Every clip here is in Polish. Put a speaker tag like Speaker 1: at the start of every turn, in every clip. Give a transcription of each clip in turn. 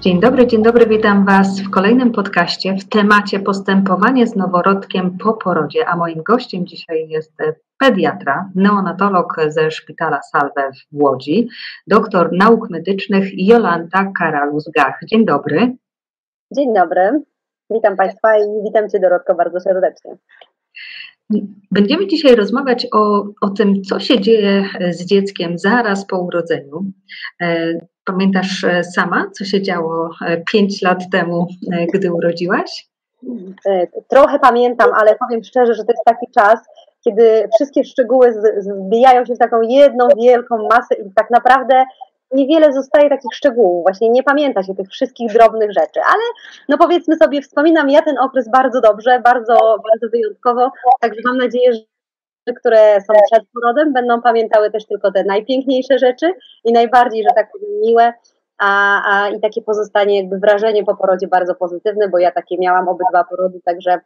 Speaker 1: Dzień dobry, dzień dobry, witam Was w kolejnym podcaście w temacie postępowanie z noworodkiem po porodzie, a moim gościem dzisiaj jest pediatra, neonatolog ze szpitala Salve w Łodzi, doktor nauk medycznych Jolanta Karalus-Gach. Dzień dobry.
Speaker 2: Dzień dobry, witam Państwa i witam Cię Dorotko bardzo serdecznie.
Speaker 1: Będziemy dzisiaj rozmawiać o, o tym, co się dzieje z dzieckiem zaraz po urodzeniu. E, pamiętasz e, sama, co się działo e, pięć lat temu, gdy urodziłaś?
Speaker 2: Trochę pamiętam, ale powiem szczerze, że to jest taki czas, kiedy wszystkie szczegóły zbijają się w taką jedną wielką masę i tak naprawdę niewiele zostaje takich szczegółów, właśnie nie pamięta się tych wszystkich drobnych rzeczy, ale no powiedzmy sobie, wspominam ja ten okres bardzo dobrze, bardzo, bardzo wyjątkowo, także mam nadzieję, że które są przed porodem, będą pamiętały też tylko te najpiękniejsze rzeczy i najbardziej, że tak miłe, a, a i takie pozostanie jakby wrażenie po porodzie bardzo pozytywne, bo ja takie miałam obydwa porody, także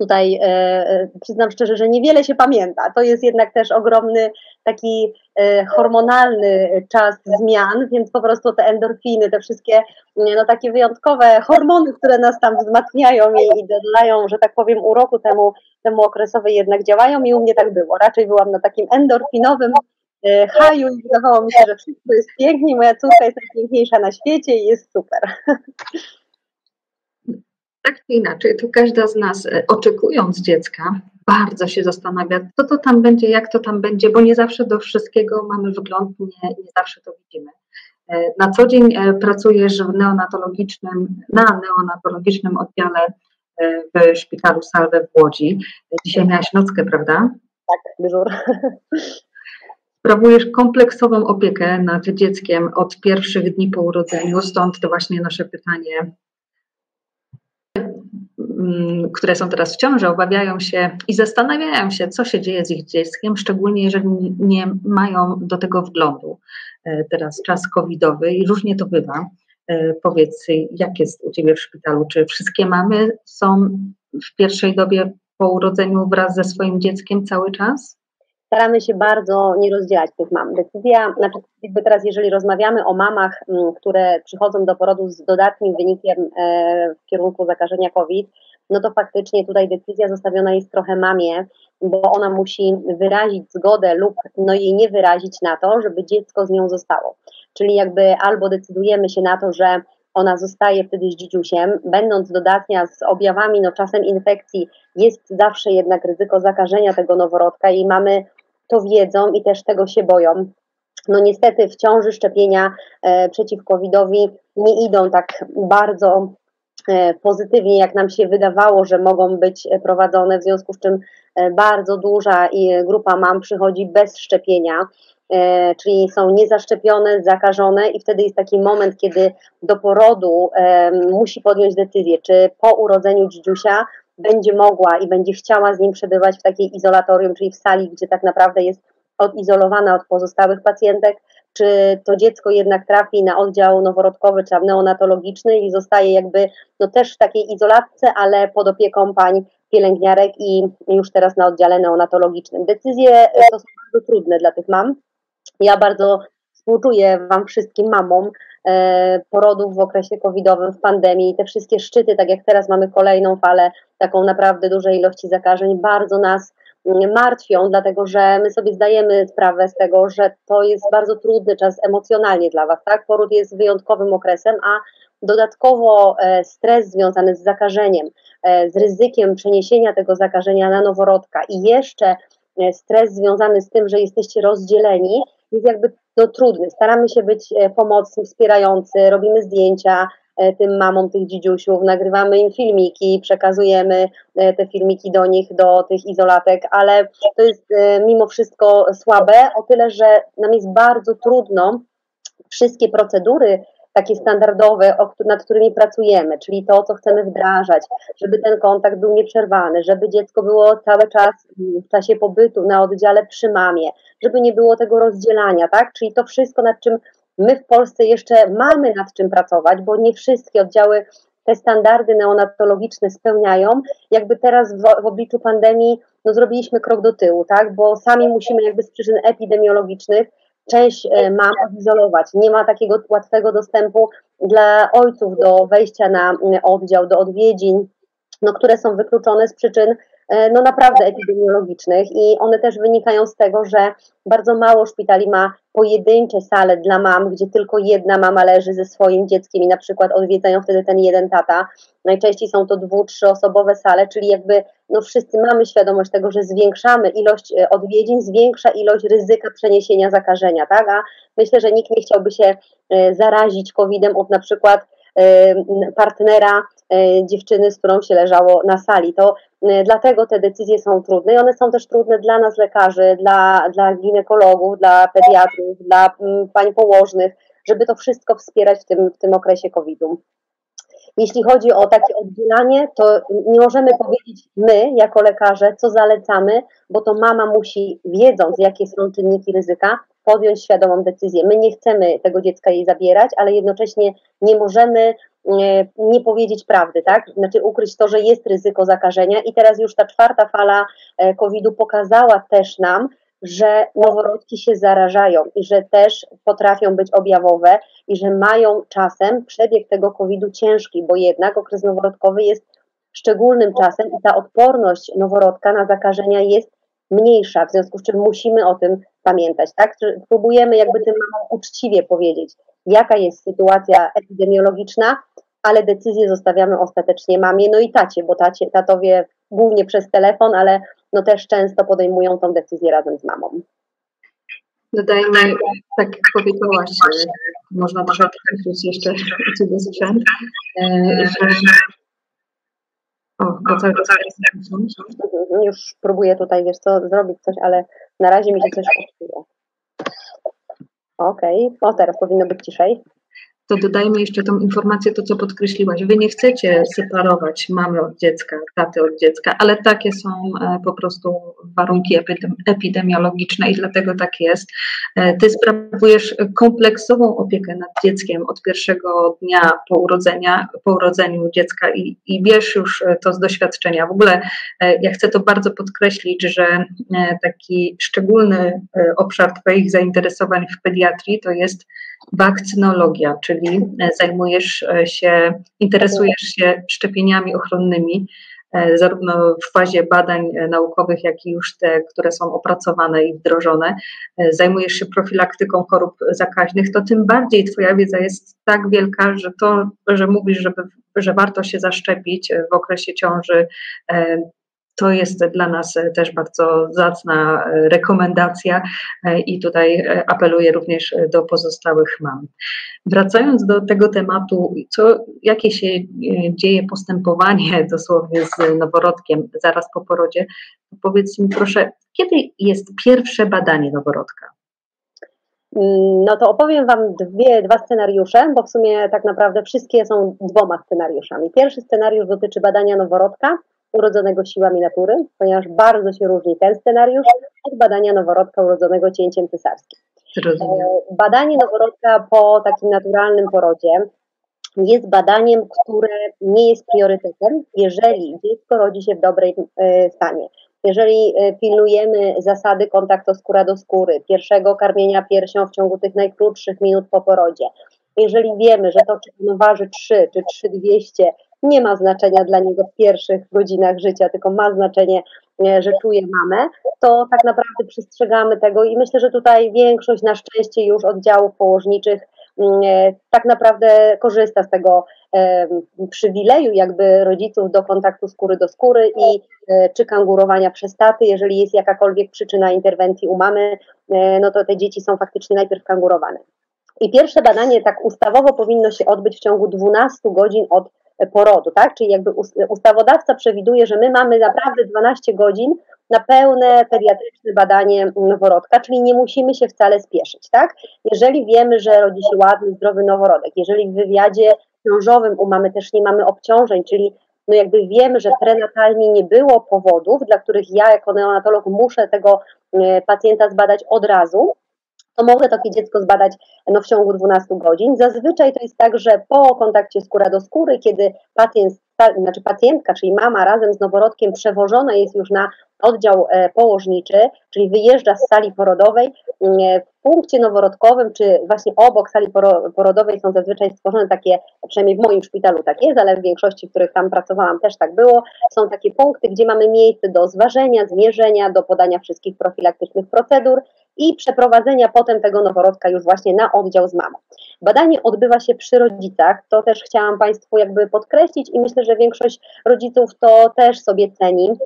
Speaker 2: Tutaj e, e, przyznam szczerze, że niewiele się pamięta. To jest jednak też ogromny taki e, hormonalny czas zmian, więc po prostu te endorfiny, te wszystkie no, takie wyjątkowe hormony, które nas tam wzmacniają i, i dodają, że tak powiem, uroku temu, temu okresowi jednak działają i u mnie tak było. Raczej byłam na takim endorfinowym haju i wydawało mi się, że wszystko jest pięknie, moja córka jest najpiękniejsza na świecie i jest super.
Speaker 1: tak czy inaczej, to każda z nas, e, oczekując dziecka, bardzo się zastanawia, co to tam będzie, jak to tam będzie, bo nie zawsze do wszystkiego mamy wgląd, nie, nie zawsze to widzimy. E, na co dzień e, pracujesz w neonatologicznym, na neonatologicznym oddziale w szpitalu Salve w Łodzi. Dzisiaj miałaś nockę, prawda?
Speaker 2: Tak, dyżur.
Speaker 1: Sprawujesz kompleksową opiekę nad dzieckiem od pierwszych dni po urodzeniu, stąd to właśnie nasze pytanie, które są teraz w ciąży, obawiają się i zastanawiają się, co się dzieje z ich dzieckiem, szczególnie jeżeli nie mają do tego wglądu. E, teraz czas covidowy i różnie to bywa. E, powiedz, jak jest u Ciebie w szpitalu? Czy wszystkie mamy są w pierwszej dobie po urodzeniu wraz ze swoim dzieckiem cały czas?
Speaker 2: staramy się bardzo nie rozdzielać tych mam. Decyzja, znaczy jakby teraz jeżeli rozmawiamy o mamach, mm, które przychodzą do porodu z dodatnim wynikiem e, w kierunku zakażenia COVID, no to faktycznie tutaj decyzja zostawiona jest trochę mamie, bo ona musi wyrazić zgodę lub no jej nie wyrazić na to, żeby dziecko z nią zostało. Czyli jakby albo decydujemy się na to, że ona zostaje wtedy z dzidziusiem, będąc dodatnia z objawami, no czasem infekcji, jest zawsze jednak ryzyko zakażenia tego noworodka i mamy to wiedzą i też tego się boją. No niestety w ciąży szczepienia e, przeciw COVID-owi nie idą tak bardzo pozytywnie, jak nam się wydawało, że mogą być prowadzone, w związku z czym e, bardzo duża grupa mam przychodzi bez szczepienia, czyli są niezaszczepione, zakażone i wtedy jest taki moment, kiedy do porodu musi podjąć decyzję, czy po urodzeniu dzidziusia będzie mogła i będzie chciała z nim przebywać w takiej izolatorium, czyli w sali, gdzie tak naprawdę jest odizolowana od pozostałych pacjentek, czy to dziecko jednak trafi na oddział noworodkowy czy neonatologiczny i zostaje jakby no też w takiej izolatce, ale pod opieką pań pielęgniarek i już teraz na oddziale neonatologicznym. Decyzje to są bardzo trudne dla tych mam. Ja bardzo współczuję Wam wszystkim mamom, E, porodów w okresie covidowym, w pandemii, te wszystkie szczyty, tak jak teraz mamy kolejną falę taką naprawdę dużej ilości zakażeń, bardzo nas martwią, dlatego że my sobie zdajemy sprawę z tego, że to jest bardzo trudny czas emocjonalnie dla Was, tak? Poród jest wyjątkowym okresem, a dodatkowo e, stres związany z zakażeniem, e, z ryzykiem przeniesienia tego zakażenia na noworodka i jeszcze stres związany z tym, że jesteście rozdzieleni, jest jakby no, trudny. Staramy się być e, pomocni, wspierający, robimy zdjęcia e, tym mamom tych dzidziusiów, nagrywamy im filmiki, przekazujemy e, te filmiki do nich, do tych izolatek, ale to jest mimo wszystko słabe, o tyle, że nam jest bardzo trudno wszystkie procedury takie standardowe, nad którymi pracujemy, czyli to, co chcemy wdrażać, żeby ten kontakt był nieprzerwany, żeby dziecko było cały czas w czasie pobytu na oddziale przy mamie, żeby nie było tego rozdzielania, tak? Czyli to wszystko, nad czym my w Polsce jeszcze mamy nad czym pracować, bo nie wszystkie oddziały te standardy neonatologiczne spełniają, jakby teraz w, w obliczu pandemii no, zrobiliśmy krok do tyłu, tak? Bo sami musimy jakby z przyczyn epidemiologicznych część e, mam odizolować. Nie ma takiego łatwego dostępu dla ojców do wejścia na oddział, do odwiedzin, no, które są wykluczone z przyczyn E, no naprawdę epidemiologicznych i one też wynikają z tego, że bardzo mało szpitali ma pojedyncze sale dla mam, gdzie tylko jedna mama leży ze swoim dzieckiem i na przykład odwiedzają wtedy ten jeden tata. Najczęściej są to dwu, trzyosobowe sale, czyli jakby no wszyscy mamy świadomość tego, że zwiększamy ilość e, odwiedzin, zwiększa ilość ryzyka przeniesienia zakażenia, tak? A myślę, że nikt nie chciałby się e, zarazić COVID-em od na przykład partnera dziewczyny, z którą się leżało na sali. To dlatego te decyzje są trudne i one są też trudne dla nas lekarzy, dla, dla ginekologów, dla pediatrów, dla mm, pań położnych, żeby to wszystko wspierać w tym, w tym okresie COVID-u. Jeśli chodzi o takie oddzielanie, to nie możemy powiedzieć my, jako lekarze, co zalecamy, bo to mama musi, wiedząc, jakie są czynniki ryzyka, podjąć świadomą decyzję. My nie chcemy tego dziecka jej zabierać, ale jednocześnie nie możemy nie powiedzieć prawdy, tak? Znaczy ukryć to, że jest ryzyko zakażenia i teraz już ta czwarta fala e, COVID-u pokazała też nam, że noworodki się zarażają i że też potrafią być objawowe i że mają czasem przebieg tego COVID-u ciężki, bo jednak okres noworodkowy jest szczególnym czasem i ta odporność noworodka na zakażenia jest mniejsza, w związku z czym musimy o tym pamiętać, tak? Próbujemy jakby tym mamom uczciwie powiedzieć, jaka jest sytuacja epidemiologiczna, ale decyzję zostawiamy ostatecznie mamie, no i tacie, bo tacie, tatowie głównie przez telefon, ale no też często podejmują tą decyzję razem z mamą.
Speaker 1: Dodajmy, tak jak powiedziałaś, można podkreślić jeszcze cudy sprzęt, że
Speaker 2: o, to cały czas Już próbuję tutaj, wiesz co, zrobić coś, ale na razie mi się coś popsuje. Okej, okay. o teraz powinno być ciszej
Speaker 1: to dodajmy jeszcze tą informację, to co podkreśliłaś. Wy nie chcecie separować mamy od dziecka, taty od dziecka, ale takie są e, po prostu warunki epidemiologiczne i dlatego tak jest. E, ty sprawujesz kompleksową opiekę nad dzieckiem od pierwszego dnia po, urodzenia, po urodzeniu dziecka i, i wiesz już to z doświadczenia. W ogóle e, ja chcę to bardzo podkreślić, że taki szczególny obszar Twoich zainteresowań w pediatrii to jest wakcynologia, czyli e, zajmujesz e, się, interesujesz się szczepieniami ochronnymi, e, zarówno w fazie badań naukowych, jak i już te, które są opracowane i wdrożone, zajmujesz się profilaktyką chorób zakaźnych, to tym bardziej Twoja wiedza jest tak wielka, że to, że mówisz, żeby, że warto się zaszczepić w okresie ciąży, to jest dla nas e, też bardzo zacna e, rekomendacja e, i tutaj apeluję również do pozostałych mam. Wracając do tego tematu, co, jakie się dzieje postępowanie dosłownie z noworodkiem zaraz po porodzie, powiedz mi proszę, kiedy jest pierwsze badanie noworodka?
Speaker 2: Mm, no to opowiem Wam dwie, dwa scenariusze, bo w sumie tak naprawdę wszystkie są dwoma scenariuszami. Pierwszy scenariusz dotyczy badania noworodka, urodzonego siłami natury, ponieważ bardzo się różni ten scenariusz od badania noworodka urodzonego cięciem cesarskim.
Speaker 1: Rozumiem.
Speaker 2: E, badanie noworodka po takim naturalnym porodzie jest badaniem, które nie jest priorytetem, jeżeli dziecko rodzi się w dobrej e, stanie. Jeżeli e, pilnujemy zasady kontaktu skóra do skóry, pierwszego karmienia piersią w ciągu tych najkrótszych minut po porodzie, jeżeli wiemy, że to czy ono waży 3 czy 3200 nie ma znaczenia dla niego w pierwszych godzinach życia, tylko ma znaczenie, e, że czuje mamę, to tak naprawdę przestrzegamy tego i myślę, że tutaj większość na szczęście już oddziałów położniczych mm, e, tak naprawdę korzysta z tego przywileju jakby rodziców do kontaktu skóry do skóry i e, czy kangurowania przez taty, jeżeli jest jakakolwiek przyczyna interwencji u mamy, no to te dzieci są faktycznie najpierw kangurowane. I pierwsze badanie tak ustawowo powinno się odbyć w ciągu 12 godzin od porodu, tak? Czyli jakby ustawodawca przewiduje, że my mamy naprawdę 12 godzin na pełne pediatryczne badanie noworodka, czyli nie musimy się wcale spieszyć, tak? Jeżeli wiemy, że rodzi się ładny, zdrowy noworodek, jeżeli w wywiadzie ciążowym u mamy też nie mamy obciążeń, czyli no jakby wiemy, że prenatalnie nie było powodów, dla których ja jako neonatolog muszę tego e, pacjenta zbadać od razu, to mogę takie dziecko zbadać no, w ciągu 12 godzin. Zazwyczaj to jest tak, że po kontakcie skóra do skóry, kiedy pacjent, znaczy pacjentka, czyli mama razem z noworodkiem przewożona jest już na oddział e, położniczy, czyli wyjeżdża z sali porodowej, mm, w punkcie noworodkowym, czy właśnie obok sali porodowej są zazwyczaj stworzone takie, przynajmniej w moim szpitalu tak jest, ale w większości, w których tam pracowałam też tak było, są takie punkty, gdzie mamy miejsce do zważenia, zmierzenia, do podania wszystkich profilaktycznych procedur i przeprowadzenia potem tego noworodka już właśnie na oddział z mamą. Badanie odbywa się przy rodzicach, to też chciałam Państwu jakby podkreślić i myślę, że większość rodziców to też sobie ceni,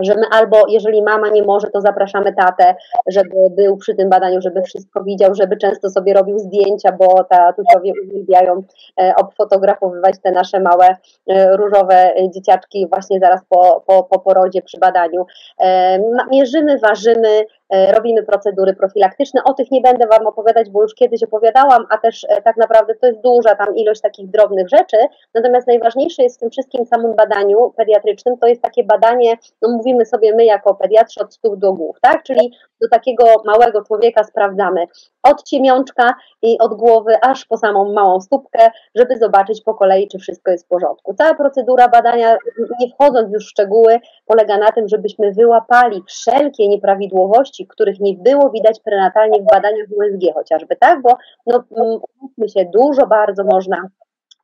Speaker 2: że my albo jeżeli mama nie może, to zapraszamy tatę, żeby był przy tym badaniu, żeby wszystko widział, żeby często sobie robił zdjęcia, bo tatusiowie uwielbiają e, obfotografowywać te nasze małe e, różowe dzieciaczki właśnie zaraz po, po, po porodzie przy badaniu. E, mierzymy, ważymy, robimy procedury profilaktyczne. O tych nie będę Wam opowiadać, bo już kiedyś opowiadałam, a też e, tak naprawdę to jest duża tam ilość takich drobnych rzeczy. Natomiast najważniejsze jest w tym wszystkim samym badaniu pediatrycznym, to jest takie badanie, no mówimy sobie my jako pediatrzy od stóp do głów, tak? Czyli do takiego małego człowieka sprawdzamy od ciemiączka i od głowy aż po samą małą stópkę, żeby zobaczyć po kolei, czy wszystko jest w porządku. Cała procedura badania, nie wchodząc już w szczegóły, polega na tym, żebyśmy wyłapali wszelkie nieprawidłowości, których nie było widać prenatalnie w badaniach USG chociażby, tak? Bo no, umówmy się, dużo bardzo można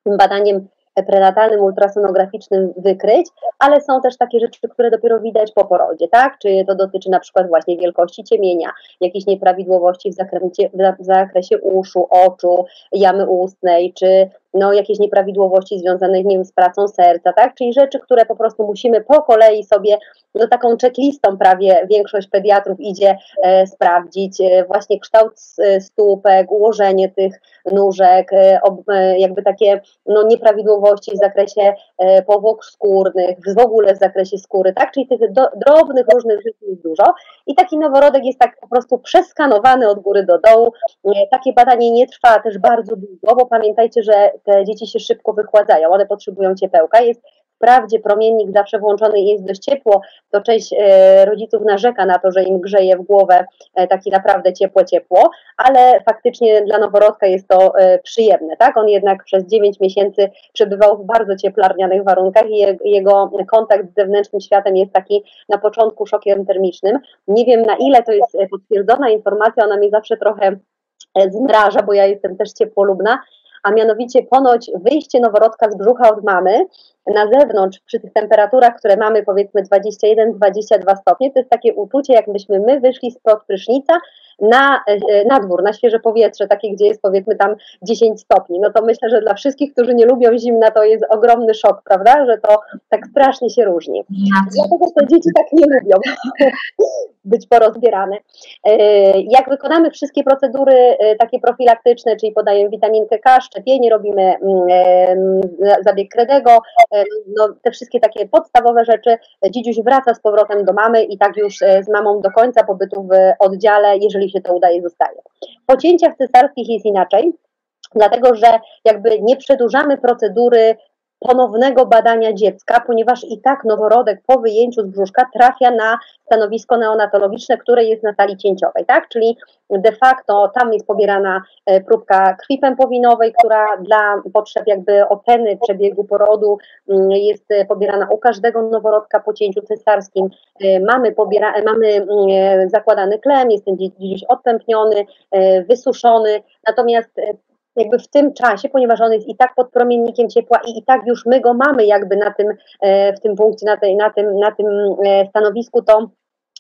Speaker 2: tym badaniem prenatalnym, ultrasonograficznym wykryć, ale są też takie rzeczy, które dopiero widać po porodzie, tak? Czy to dotyczy na przykład właśnie wielkości ciemienia, jakichś nieprawidłowości w zakresie, w zakresie uszu, oczu, jamy ustnej, czy no, jakieś nieprawidłowości związane nie wiem, z pracą serca, tak? Czyli rzeczy, które po prostu musimy po kolei sobie, no taką checklistą prawie większość pediatrów idzie e, sprawdzić, e, właśnie kształt e, stópek, ułożenie tych nóżek, e, ob, e, jakby takie no, nieprawidłowości w zakresie e, powłok skórnych, w ogóle w zakresie skóry, tak? Czyli tych do, drobnych różnych rzeczy jest dużo i taki noworodek jest tak po prostu przeskanowany od góry do dołu. Takie badanie nie trwa też bardzo długo, bo pamiętajcie, że te dzieci się szybko wychładzają, one potrzebują ciepełka. Jest wprawdzie promiennik zawsze włączony jest dość ciepło, to część e, rodziców narzeka na to, że im grzeje w głowę e, taki naprawdę ciepłe ciepło, ale faktycznie dla noworodka jest to e, przyjemne, tak? On jednak przez 9 miesięcy przebywał w bardzo cieplarnianych warunkach i jego kontakt z zewnętrznym światem jest taki na początku szokiem termicznym. Nie wiem na ile to jest potwierdzona informacja, ona mnie zawsze trochę zmraża, bo ja jestem też ciepłolubna, a mianowicie ponoć wyjście noworodka z brzucha od mamy na zewnątrz przy tych temperaturach, które mamy powiedzmy 21-22 stopnie, to jest takie uczucie, jakbyśmy my wyszli spod prysznica na, e, na dwór, na świeże powietrze, takie gdzie jest powiedzmy tam 10 stopni. No to myślę, że dla wszystkich, którzy nie lubią zimna, to jest ogromny szok, prawda, że to tak strasznie się różni. Dlatego te dzieci tak nie lubią być porozbierane. E, jak wykonamy wszystkie procedury e, takie profilaktyczne, czyli podajemy witaminkę K, szczepienie, robimy mm, zabieg Kredego, no, te wszystkie takie podstawowe rzeczy, dzidziuś wraca z powrotem do mamy i tak już z mamą do końca pobytu w oddziale, jeżeli jeżeli się to udaje, zostaje. Po cięciach cesarskich jest inaczej, dlatego że jakby nie przedłużamy procedury ponownego badania dziecka, ponieważ i tak noworodek po wyjęciu z brzuszka trafia na stanowisko neonatologiczne, które jest na sali cięciowej, tak? Czyli de facto tam jest pobierana e, próbka krwi pępowinowej, która dla potrzeb jakby oceny przebiegu porodu mm, jest e, pobierana u każdego noworodka po cięciu cesarskim. E, mamy, pobiera, mamy mm, zakładany klem, jest ten gdzieś odpępniony, wysuszony, natomiast jakby w tym czasie, ponieważ on jest i tak pod promiennikiem ciepła i i tak już my go mamy jakby na tym, e, w tym punkcie, na, tej, na, tym, na tym e, stanowisku, to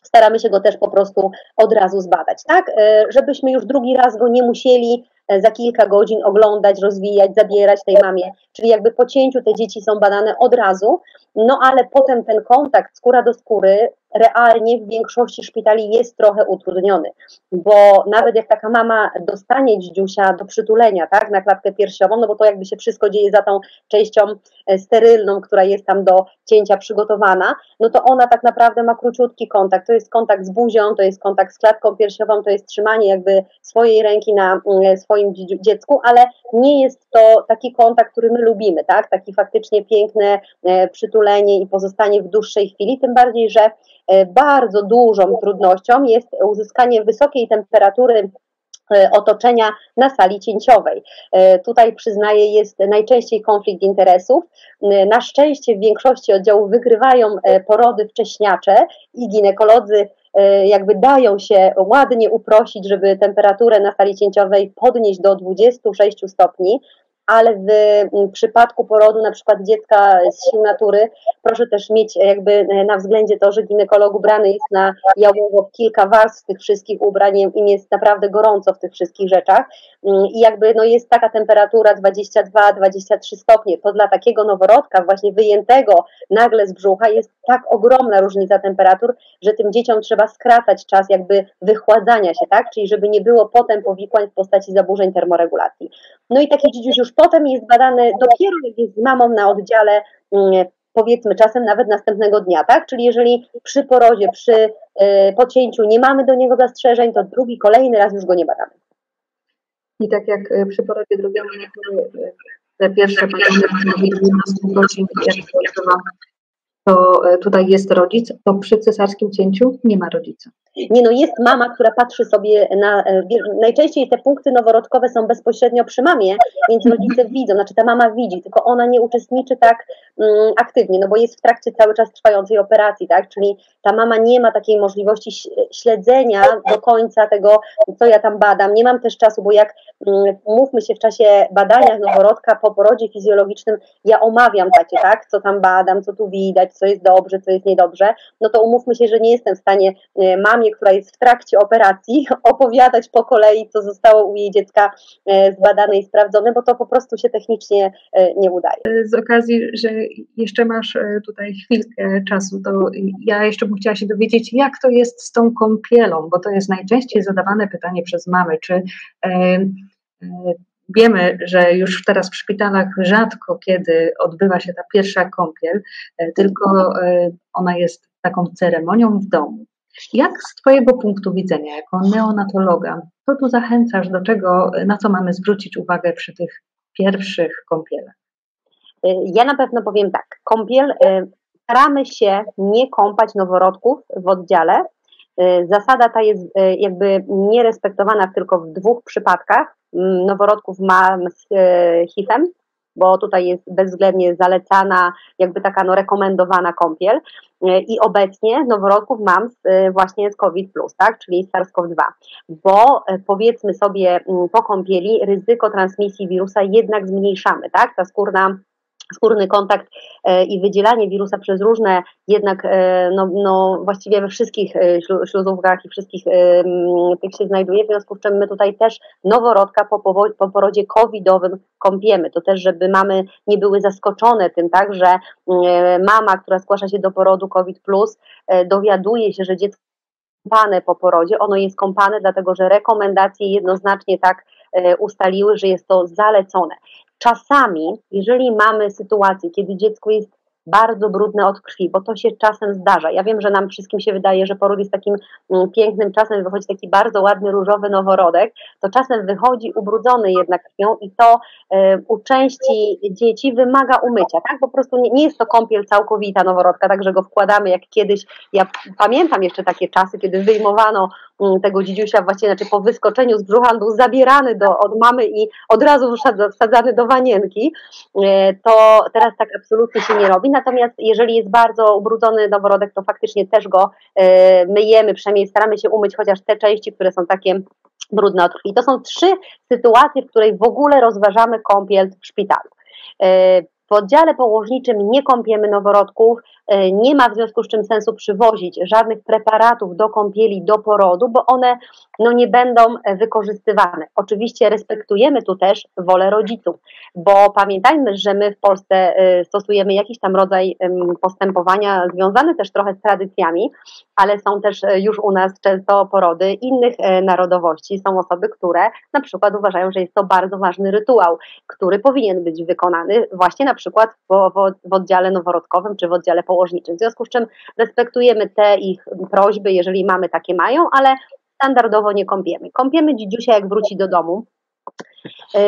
Speaker 2: staramy się go też po prostu od razu zbadać, tak? E, żebyśmy już drugi raz go nie musieli za kilka godzin oglądać, rozwijać, zabierać tej mamie. Czyli jakby po cięciu te dzieci są badane od razu, no ale potem ten kontakt skóra do skóry realnie w większości szpitali jest trochę utrudniony, bo nawet jak taka mama dostanie dzidziusia do przytulenia, tak, na klatkę piersiową, no bo to jakby się wszystko dzieje za tą częścią e, sterylną, która jest tam do cięcia przygotowana, no to ona tak naprawdę ma króciutki kontakt, to jest kontakt z buzią, to jest kontakt z klatką piersiową, to jest trzymanie jakby swojej ręki na mm, swoim dziecku, ale nie jest to taki kontakt, który my lubimy, tak, taki faktycznie piękne e, przytulenie i pozostanie w dłuższej chwili, tym bardziej, że E, bardzo dużą trudnością jest uzyskanie wysokiej temperatury E, otoczenia na sali cięciowej. E, tutaj przyznaję, jest najczęściej konflikt interesów. E, na szczęście w większości oddziałów wygrywają porody wcześniacze i ginekolodzy jakby dają się ładnie uprosić, żeby temperaturę na sali cięciowej podnieść do 26 stopni ale w mm, przypadku porodu na przykład dziecka z sił natury, proszę też mieć jakby e, na względzie to, że ginekolog ubrany jest na jałowo kilka warstw tych wszystkich ubrań, im jest naprawdę gorąco w tych wszystkich rzeczach. Mm, i jakby no jest taka temperatura 22-23 stopnie, to dla takiego noworodka właśnie wyjętego nagle z brzucha jest tak ogromna różnica temperatur, że tym dzieciom trzeba skracać czas jakby wychładzania się, tak, czyli żeby nie było potem powikłań w postaci zaburzeń termoregulacji. No i taki dzidziuś już potem jest badany dopiero jak jest z mamą na oddziale, mm, powiedzmy czasem nawet następnego dnia, tak? Czyli jeżeli przy porodzie, przy y, pocięciu nie mamy do niego zastrzeżeń, to drugi, kolejny raz już go nie badamy.
Speaker 1: I tak jak y, przy porodzie niektóre y, te pierwsze badania 12 godzin, jak to to tutaj jest rodzic, to przy cesarskim cięciu nie ma rodzica.
Speaker 2: Nie no, jest mama, która patrzy sobie na. E, najczęściej te punkty noworodkowe są bezpośrednio przy mamie, więc rodzice widzą, znaczy ta mama widzi, tylko ona nie uczestniczy tak mm, aktywnie, no bo jest w trakcie cały czas trwającej operacji, tak? Czyli ta mama nie ma takiej możliwości śledzenia do końca tego, co ja tam badam. Nie mam też czasu, bo jak mm, mówmy się w czasie badania noworodka po porodzie fizjologicznym, ja omawiam takie, tak? Co tam badam, co tu widać, co jest dobrze, co jest niedobrze, no to umówmy się, że nie jestem w stanie e, mamie mamie, która jest w trakcie operacji, opowiadać po kolei, co zostało u jej dziecka e, zbadane i sprawdzone, bo to po prostu się technicznie e, nie udaje.
Speaker 1: Z okazji, że jeszcze masz e, tutaj chwilkę czasu, to ja jeszcze bym chciała się dowiedzieć, jak to jest z tą kąpielą, bo to jest najczęściej zadawane pytanie przez mamy, czy Wiemy, że już teraz w szpitalach rzadko kiedy odbywa się ta pierwsza kąpiel, tylko ona jest taką ceremonią w domu. Jak z Twojego punktu widzenia, jako neonatologa, co tu zachęcasz do czego, na co mamy zwrócić uwagę przy tych pierwszych kąpielach?
Speaker 2: Ja na pewno powiem tak. Kąpiel, y, staramy się nie kąpać noworodków w oddziale. Y, zasada ta jest y, jakby nierespektowana tylko w dwóch przypadkach. Mm, noworodków mam z HIV-em bo tutaj jest bezwzględnie zalecana, jakby taka no, rekomendowana kąpiel. E, I obecnie noworodków mam e, właśnie z COVID, tak, czyli SARS-CoV-2, bo e, powiedzmy sobie mm, po kąpieli ryzyko transmisji wirusa jednak zmniejszamy, tak? Ta skórna skórny kontakt e, i wydzielanie wirusa przez różne, jednak e, no, no właściwie we wszystkich e, śluzówkach i wszystkich tych się znajduje, w związku z czym my tutaj też noworodka po, po porodzie covidowym kąpiemy, to też, żeby mamy nie były zaskoczone tym, tak, że mama, która zgłasza się do porodu COVID+, dowiaduje się, że dziecko kąpane po porodzie, ono jest kąpane dlatego, że rekomendacje jednoznacznie tak ustaliły, że jest to zalecone. Czasami, jeżeli mamy sytuację, kiedy dziecko jest bardzo brudne od krwi, bo to się czasem zdarza. Ja wiem, że nam wszystkim się wydaje, że poród jest takim mm, pięknym czasem, wychodzi taki bardzo ładny, różowy noworodek, to czasem wychodzi ubrudzony jednak krwią i to y, u części dzieci wymaga umycia, tak? Po prostu nie, nie, jest to kąpiel całkowita noworodka, tak, że go wkładamy jak kiedyś. Ja pamiętam jeszcze takie czasy, kiedy wyjmowano tego dzidziusia właśnie, znaczy po wyskoczeniu z brzucha był zabierany do, od mamy i od razu wsadzany do wanienki, y, to teraz tak absolutnie się nie robi natomiast jeżeli jest bardzo ubrudzony noworodek, to faktycznie też go e, myjemy, przynajmniej staramy się umyć chociaż te części, które są takie brudne od krwi. To są trzy sytuacje, w której w ogóle rozważamy kąpiel w szpitalu. W oddziale położniczym nie kąpiemy noworodków, e, nie ma w związku z czym sensu przywozić żadnych preparatów do kąpieli, do porodu, bo one no, nie będą e, wykorzystywane. Oczywiście respektujemy tu też wolę rodziców, bo pamiętajmy, że my w Polsce e, stosujemy jakiś tam rodzaj postępowania związany też trochę z tradycjami, ale są też już u nas często porody innych narodowości. Są osoby, które na przykład uważają, że jest to bardzo ważny rytuał, który powinien być wykonany właśnie na przykład w, w, oddziale noworodkowym czy w oddziale położniczym. W związku z czym respektujemy te ich prośby, jeżeli mamy takie mają, ale standardowo nie kąpiemy. Kąpiemy dzidziusia, jak wróci do domu. Yy,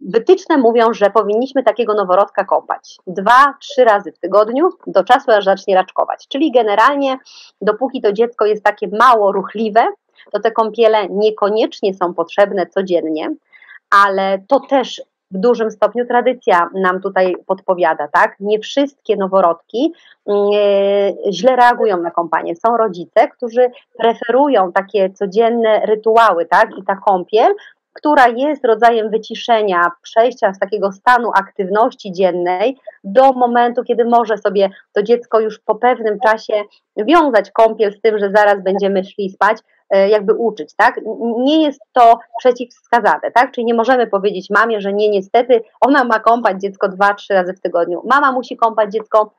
Speaker 2: wytyczne mówią, że powinniśmy takiego noworodka kąpać dwa, trzy razy w tygodniu do czasu, aż zacznie raczkować. Czyli generalnie, dopóki to dziecko jest takie mało ruchliwe, to te kąpiele niekoniecznie są potrzebne codziennie, ale to też w dużym stopniu tradycja nam tutaj podpowiada, tak? Nie wszystkie noworodki yy, źle reagują na kąpanie. Są rodzice, którzy preferują takie codzienne rytuały, tak? I ta kąpiel która jest rodzajem wyciszenia, przejścia z takiego stanu aktywności dziennej do momentu, kiedy może sobie to dziecko już po pewnym czasie wiązać kąpiel z tym, że zaraz będziemy szli spać, e, jakby uczyć, tak? Nie jest to przeciwwskazane, tak? Czyli nie możemy powiedzieć mamie, że nie, niestety ona ma kąpać dziecko dwa, trzy razy w tygodniu. Mama musi kąpać dziecko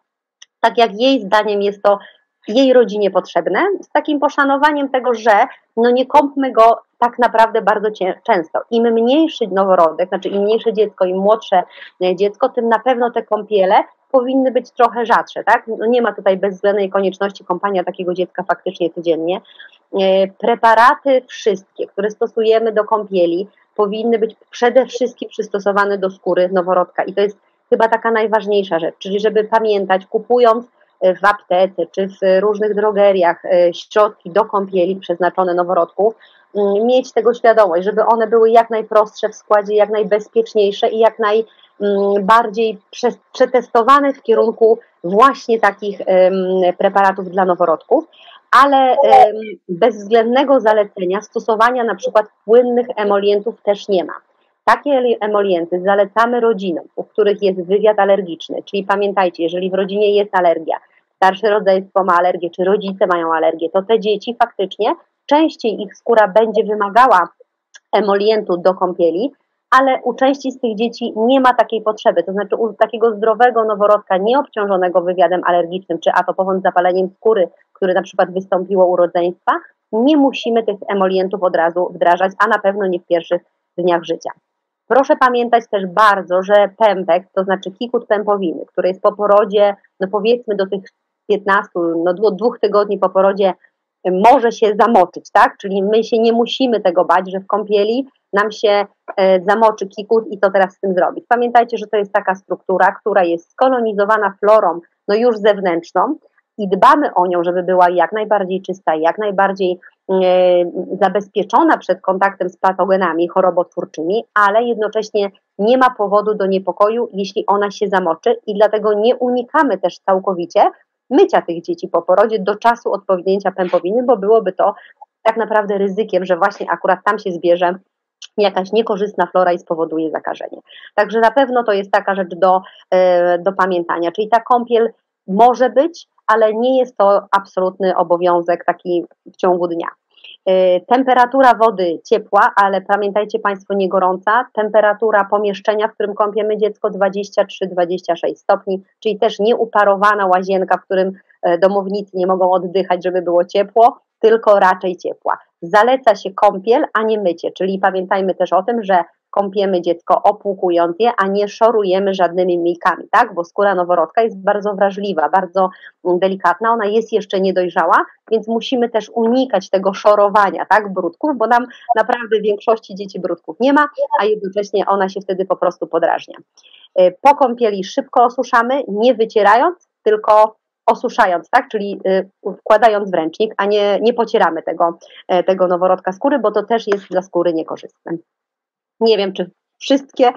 Speaker 2: tak, jak jej zdaniem jest to jej rodzinie potrzebne, z takim poszanowaniem tego, że no nie kąpmy go tak naprawdę bardzo często. Im mniejszy noworodek, znaczy im mniejsze dziecko, im młodsze e, dziecko, tym na pewno te kąpiele powinny być trochę rzadsze, tak? No nie ma tutaj bezwzględnej konieczności kąpania takiego dziecka faktycznie codziennie. E, preparaty wszystkie, które stosujemy do kąpieli, powinny być przede wszystkim przystosowane do skóry noworodka i to jest chyba taka najważniejsza rzecz, czyli żeby pamiętać, kupując w aptece czy w różnych drogeriach e, środki do kąpieli przeznaczone noworodków, mm, mieć tego świadomość, żeby one były jak najprostsze w składzie, jak najbezpieczniejsze i jak najbardziej przetestowane w kierunku właśnie takich preparatów dla noworodków, ale bezwzględnego zalecenia stosowania na przykład płynnych emolientów też nie ma. Takie emolienty zalecamy rodzinom, u których jest wywiad alergiczny, czyli pamiętajcie, jeżeli w rodzinie jest alergia, starsze rodzeństwo ma alergię, czy rodzice mają alergię, to te dzieci faktycznie częściej ich skóra będzie wymagała emolientu do kąpieli, ale u części z tych dzieci nie ma takiej potrzeby. To znaczy u takiego zdrowego noworodka nieobciążonego wywiadem alergicznym czy atopowym zapaleniem skóry, które na przykład wystąpiło u rodzeństwa, nie musimy tych emolientów od razu wdrażać, a na pewno nie w pierwszych dniach życia. Proszę pamiętać też bardzo, że pępek, to znaczy kikut pępowiny, który jest po porodzie, no powiedzmy do tych 15, no dwóch tygodni po porodzie może się zamoczyć, tak? Czyli my się nie musimy tego bać, że w kąpieli nam się e, zamoczy kikut i co teraz z tym zrobić. Pamiętajcie, że to jest taka struktura, która jest skolonizowana florą, no już zewnętrzną i dbamy o nią, żeby była jak najbardziej czysta, jak najbardziej e, zabezpieczona przed kontaktem z patogenami chorobotwórczymi, ale jednocześnie nie ma powodu do niepokoju, jeśli ona się zamoczy i dlatego nie unikamy też całkowicie mycia tych dzieci po porodzie do czasu odpowiednięcia pępowiny, bo byłoby to tak naprawdę ryzykiem, że właśnie akurat tam się zbierze jakaś niekorzystna flora i spowoduje zakażenie. Także na pewno to jest taka rzecz do, e, do pamiętania, czyli ta kąpiel może być, ale nie jest to absolutny obowiązek taki w ciągu dnia. Y, temperatura wody ciepła, ale pamiętajcie Państwo nie gorąca. Temperatura pomieszczenia, w którym kąpiemy dziecko 23-26 stopni, czyli też nieuparowana łazienka, w którym e, domownicy nie mogą oddychać, żeby było ciepło, tylko raczej ciepła. Zaleca się kąpiel, a nie mycie, czyli pamiętajmy też o tym, że kąpiemy dziecko opłukując je, a nie szorujemy żadnymi myjkami, tak? Bo skóra noworodka jest bardzo wrażliwa, bardzo delikatna, ona jest jeszcze niedojrzała, więc musimy też unikać tego szorowania, tak? Brudków, bo nam naprawdę w większości dzieci brudków nie ma, a jednocześnie ona się wtedy po prostu podrażnia. E, po kąpieli szybko osuszamy, nie wycierając, tylko osuszając, tak, czyli y, wkładając w ręcznik, a nie, nie pocieramy tego, e, tego noworodka skóry, bo to też jest dla skóry niekorzystne. Nie wiem, czy wszystkie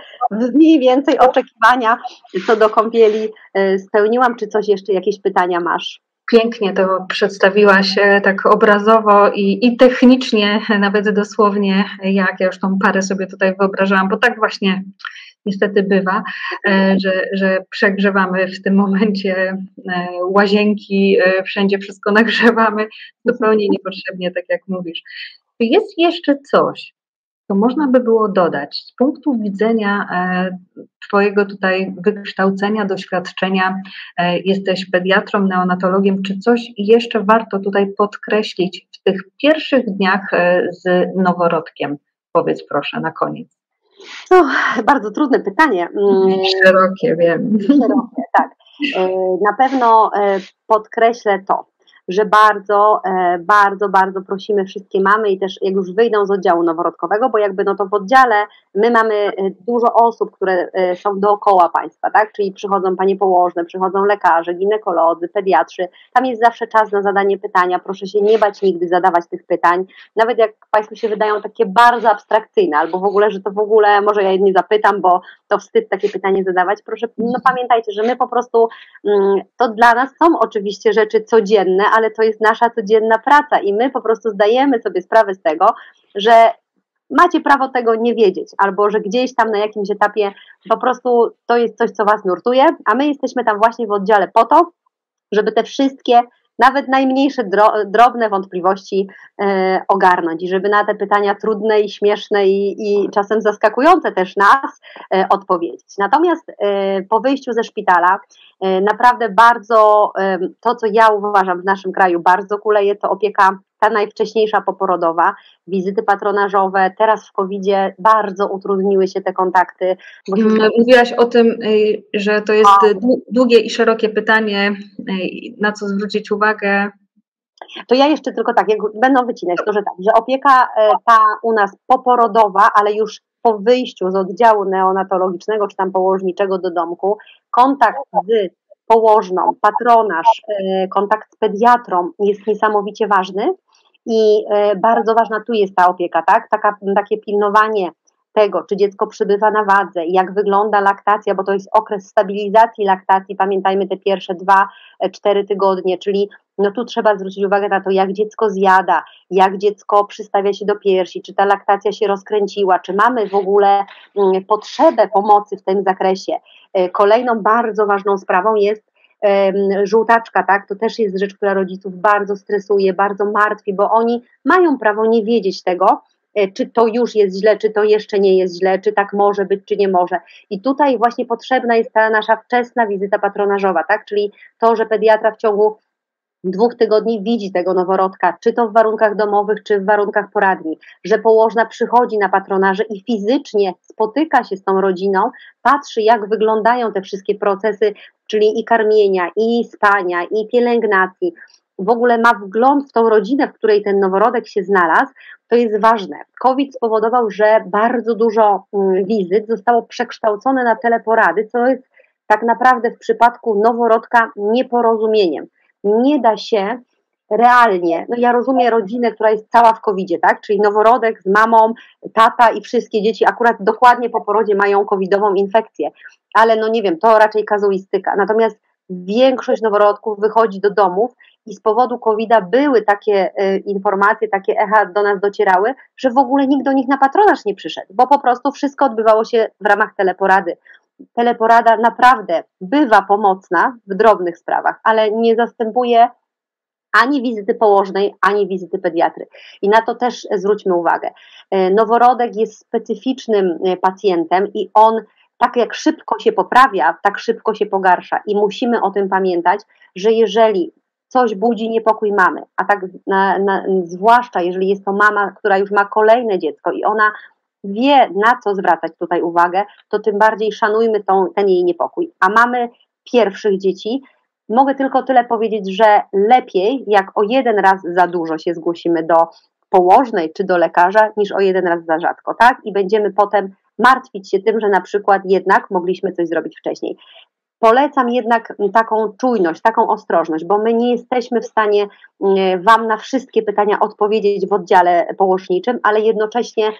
Speaker 2: mniej więcej oczekiwania co do kąpieli y, spełniłam, czy coś jeszcze, jakieś pytania masz?
Speaker 1: Pięknie to przedstawiłaś tak obrazowo i, i technicznie, nawet dosłownie, jak ja już tą parę sobie tutaj wyobrażałam, bo tak właśnie niestety bywa, e, że, że przegrzewamy w tym momencie e, łazienki, e, wszędzie wszystko nagrzewamy, zupełnie niepotrzebnie, tak jak mówisz. Jest jeszcze coś, to można by było dodać z punktu widzenia e, Twojego tutaj wykształcenia, doświadczenia, e, jesteś pediatrą, neonatologiem, czy coś jeszcze warto tutaj podkreślić w tych pierwszych dniach e, z noworodkiem? Powiedz proszę na koniec.
Speaker 2: O, bardzo trudne pytanie.
Speaker 1: Mm. Szerokie, wiem.
Speaker 2: Szerokie, tak. Na pewno podkreślę to, że bardzo, e, bardzo, bardzo prosimy wszystkie mamy i też jak już wyjdą z oddziału noworodkowego, bo jakby no to w oddziale my mamy e, dużo osób, które e, są dookoła państwa, tak? Czyli przychodzą panie położne, przychodzą lekarze, ginekolodzy, pediatrzy. Tam jest zawsze czas na zadanie pytania. Proszę się nie bać nigdy zadawać tych pytań. Nawet jak Państwu się wydają takie bardzo abstrakcyjne, albo w ogóle, że to w ogóle może ja nie zapytam, bo to wstyd takie pytanie zadawać. Proszę, no pamiętajcie, że my po prostu mm, to dla nas są oczywiście rzeczy codzienne, ale to jest nasza codzienna praca i my po prostu zdajemy sobie sprawę z tego, że macie prawo tego nie wiedzieć, albo że gdzieś tam na jakimś etapie po prostu to jest coś, co Was nurtuje, a my jesteśmy tam właśnie w oddziale po to, żeby te wszystkie nawet najmniejsze dro, drobne wątpliwości e, ogarnąć i żeby na te pytania trudne i śmieszne i, i czasem zaskakujące też nas e, odpowiedzieć. Natomiast e, po wyjściu ze szpitala naprawdę bardzo to, co ja uważam w naszym kraju bardzo kuleje, to opieka ta najwcześniejsza poporodowa, wizyty patronażowe, teraz w COVID-zie bardzo utrudniły się te kontakty.
Speaker 1: Mm, mówiłaś o tym, y, że to jest długie i szerokie pytanie, y, na co zwrócić uwagę.
Speaker 2: To ja jeszcze tylko tak, jak będą wycinać, to że tak, że opieka e, ta u nas poporodowa, ale już po wyjściu z oddziału neonatologicznego czy tam położniczego do domku, kontakt z położną, patronaż, e, kontakt z pediatrą jest niesamowicie ważny i e, bardzo ważna tu jest ta opieka, tak? Taka, takie pilnowanie tego, czy dziecko przybywa na wadze, jak wygląda laktacja, bo to jest okres stabilizacji laktacji, pamiętajmy te pierwsze dwa, e, cztery tygodnie, czyli no tu trzeba zwrócić uwagę na to, jak dziecko zjada, jak dziecko przystawia się do piersi, czy ta laktacja się rozkręciła, czy mamy w ogóle mm, potrzebę pomocy w tym zakresie. E, kolejną bardzo ważną sprawą jest żółtaczka, tak, to też jest rzecz, która rodziców bardzo stresuje, bardzo martwi, bo oni mają prawo nie wiedzieć tego, e, czy to już jest źle, czy to jeszcze nie jest źle, czy tak może być, czy nie może. I tutaj właśnie potrzebna jest ta nasza wczesna wizyta patronażowa, tak? Czyli to, że pediatra w ciągu dwóch tygodni widzi tego noworodka, czy to w warunkach domowych, czy w warunkach poradni, że położna przychodzi na patronaże i fizycznie spotyka się z tą rodziną, patrzy, jak wyglądają te wszystkie procesy, czyli i karmienia, i spania, i pielęgnacji, w ogóle ma wgląd w tą rodzinę, w której ten noworodek się znalazł, to jest ważne. COVID spowodował, że bardzo dużo mm, wizyt zostało przekształcone na teleporady, co jest tak naprawdę w przypadku noworodka nieporozumieniem. Nie da się realnie, no ja rozumiem rodzinę, która jest cała w covid tak, czyli noworodek z mamą, tata i wszystkie dzieci akurat dokładnie po porodzie mają covidową infekcję, ale no nie wiem, to raczej kazuistyka, natomiast większość noworodków wychodzi do domów i z powodu COVID-a były takie y, informacje, takie echa do nas docierały, że w ogóle nikt do nich na patronaż nie przyszedł, bo po prostu wszystko odbywało się w ramach teleporady. Teleporada naprawdę bywa pomocna w drobnych sprawach, ale nie zastępuje ani wizyty położnej, ani wizyty pediatry. I na to też zwróćmy uwagę. E, noworodek jest specyficznym e, pacjentem i on tak jak szybko się poprawia, tak szybko się pogarsza. I musimy o tym pamiętać, że jeżeli coś budzi niepokój mamy, a tak na, na, zwłaszcza jeżeli jest to mama, która już ma kolejne dziecko i ona wie, na co zwracać tutaj uwagę, to tym bardziej szanujmy tą, ten jej niepokój. A mamy pierwszych dzieci. Mogę tylko tyle powiedzieć, że lepiej, jak o jeden raz za dużo się zgłosimy do położnej czy do lekarza, niż o jeden raz za rzadko, tak? I będziemy potem martwić się tym, że na przykład jednak mogliśmy coś zrobić wcześniej. Polecam jednak taką czujność, taką ostrożność, bo my nie jesteśmy w stanie mm, Wam na wszystkie pytania odpowiedzieć w oddziale położniczym, ale jednocześnie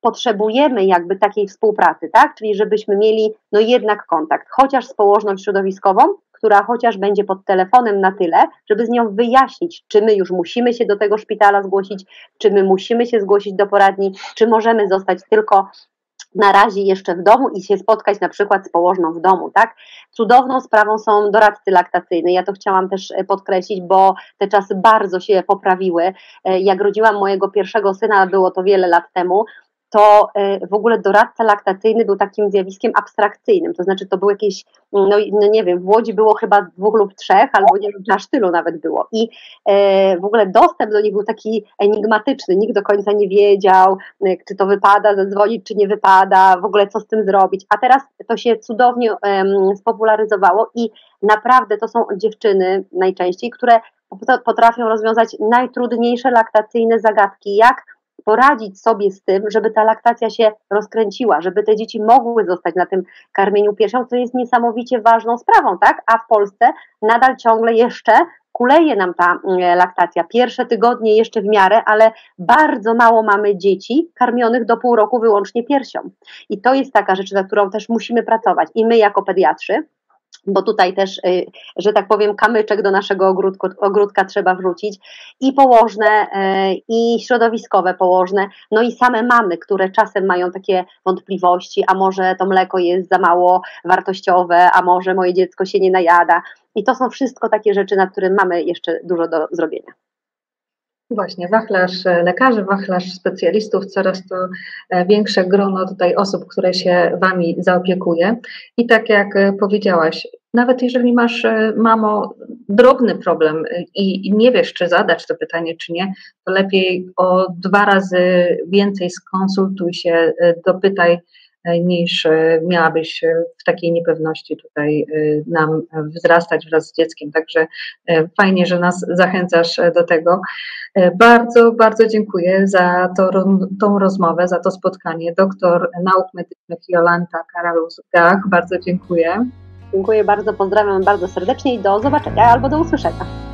Speaker 2: potrzebujemy jakby takiej współpracy, tak? Czyli żebyśmy mieli no jednak kontakt, chociaż z położną środowiskową, która chociaż będzie pod telefonem na tyle, żeby z nią wyjaśnić, czy my już musimy się do tego szpitala zgłosić, czy my musimy się zgłosić do poradni, czy możemy zostać tylko na razie jeszcze w domu i się spotkać na przykład z położną w domu, tak? Cudowną sprawą są doradcy laktacyjne. Ja to chciałam też e, podkreślić, bo te czasy bardzo się poprawiły. E, jak rodziłam mojego pierwszego syna, było to wiele lat temu, to e, w ogóle doradca laktacyjny był takim zjawiskiem abstrakcyjnym, to znaczy to był jakieś, no, no nie wiem, w Łodzi było chyba dwóch lub trzech, albo nie wiem, aż tylu nawet było. I e, w ogóle dostęp do nich był taki enigmatyczny, nikt do końca nie wiedział, e, czy to wypada zadzwonić, czy nie wypada, w ogóle co z tym zrobić, a teraz to się cudownie spopularyzowało i naprawdę to są dziewczyny najczęściej, które potrafią rozwiązać najtrudniejsze laktacyjne zagadki, jak poradzić sobie z tym, żeby ta laktacja się rozkręciła, żeby te dzieci mogły zostać na tym karmieniu piersią, co jest niesamowicie ważną sprawą, tak? A w Polsce nadal ciągle jeszcze kuleje nam ta mm, laktacja. Pierwsze tygodnie jeszcze w miarę, ale bardzo mało mamy dzieci karmionych do pół roku wyłącznie piersią. I to jest taka rzecz, nad którą też musimy pracować. I my jako pediatrzy, bo tutaj też, y, że tak powiem, kamyczek do naszego ogródku, ogródka trzeba wrzucić i położne, y, i środowiskowe położne, no i same mamy, które czasem mają takie wątpliwości, a może to mleko jest za mało wartościowe, a może moje dziecko się nie najada. I to są wszystko takie rzeczy, nad którymi mamy jeszcze dużo do zrobienia.
Speaker 1: Właśnie, wachlarz e, lekarzy, wachlarz specjalistów, coraz to e, większe grono tutaj osób, które się Wami zaopiekuje. I tak jak e, powiedziałaś, nawet jeżeli masz, mamo, drobny problem i, nie wiesz, czy zadać to pytanie, czy nie, to lepiej o dwa razy więcej skonsultuj się, dopytaj niż e, miałabyś e, w takiej niepewności tutaj e, nam wzrastać wraz z dzieckiem. Także fajnie, że nas zachęcasz do tego. Bardzo, bardzo dziękuję za to, tą rozmowę, za to spotkanie. Doktor nauk medycznych Jolanta Karalus-Gach, bardzo dziękuję.
Speaker 2: Dziękuję bardzo, pozdrawiam bardzo serdecznie i do zobaczenia albo do usłyszenia.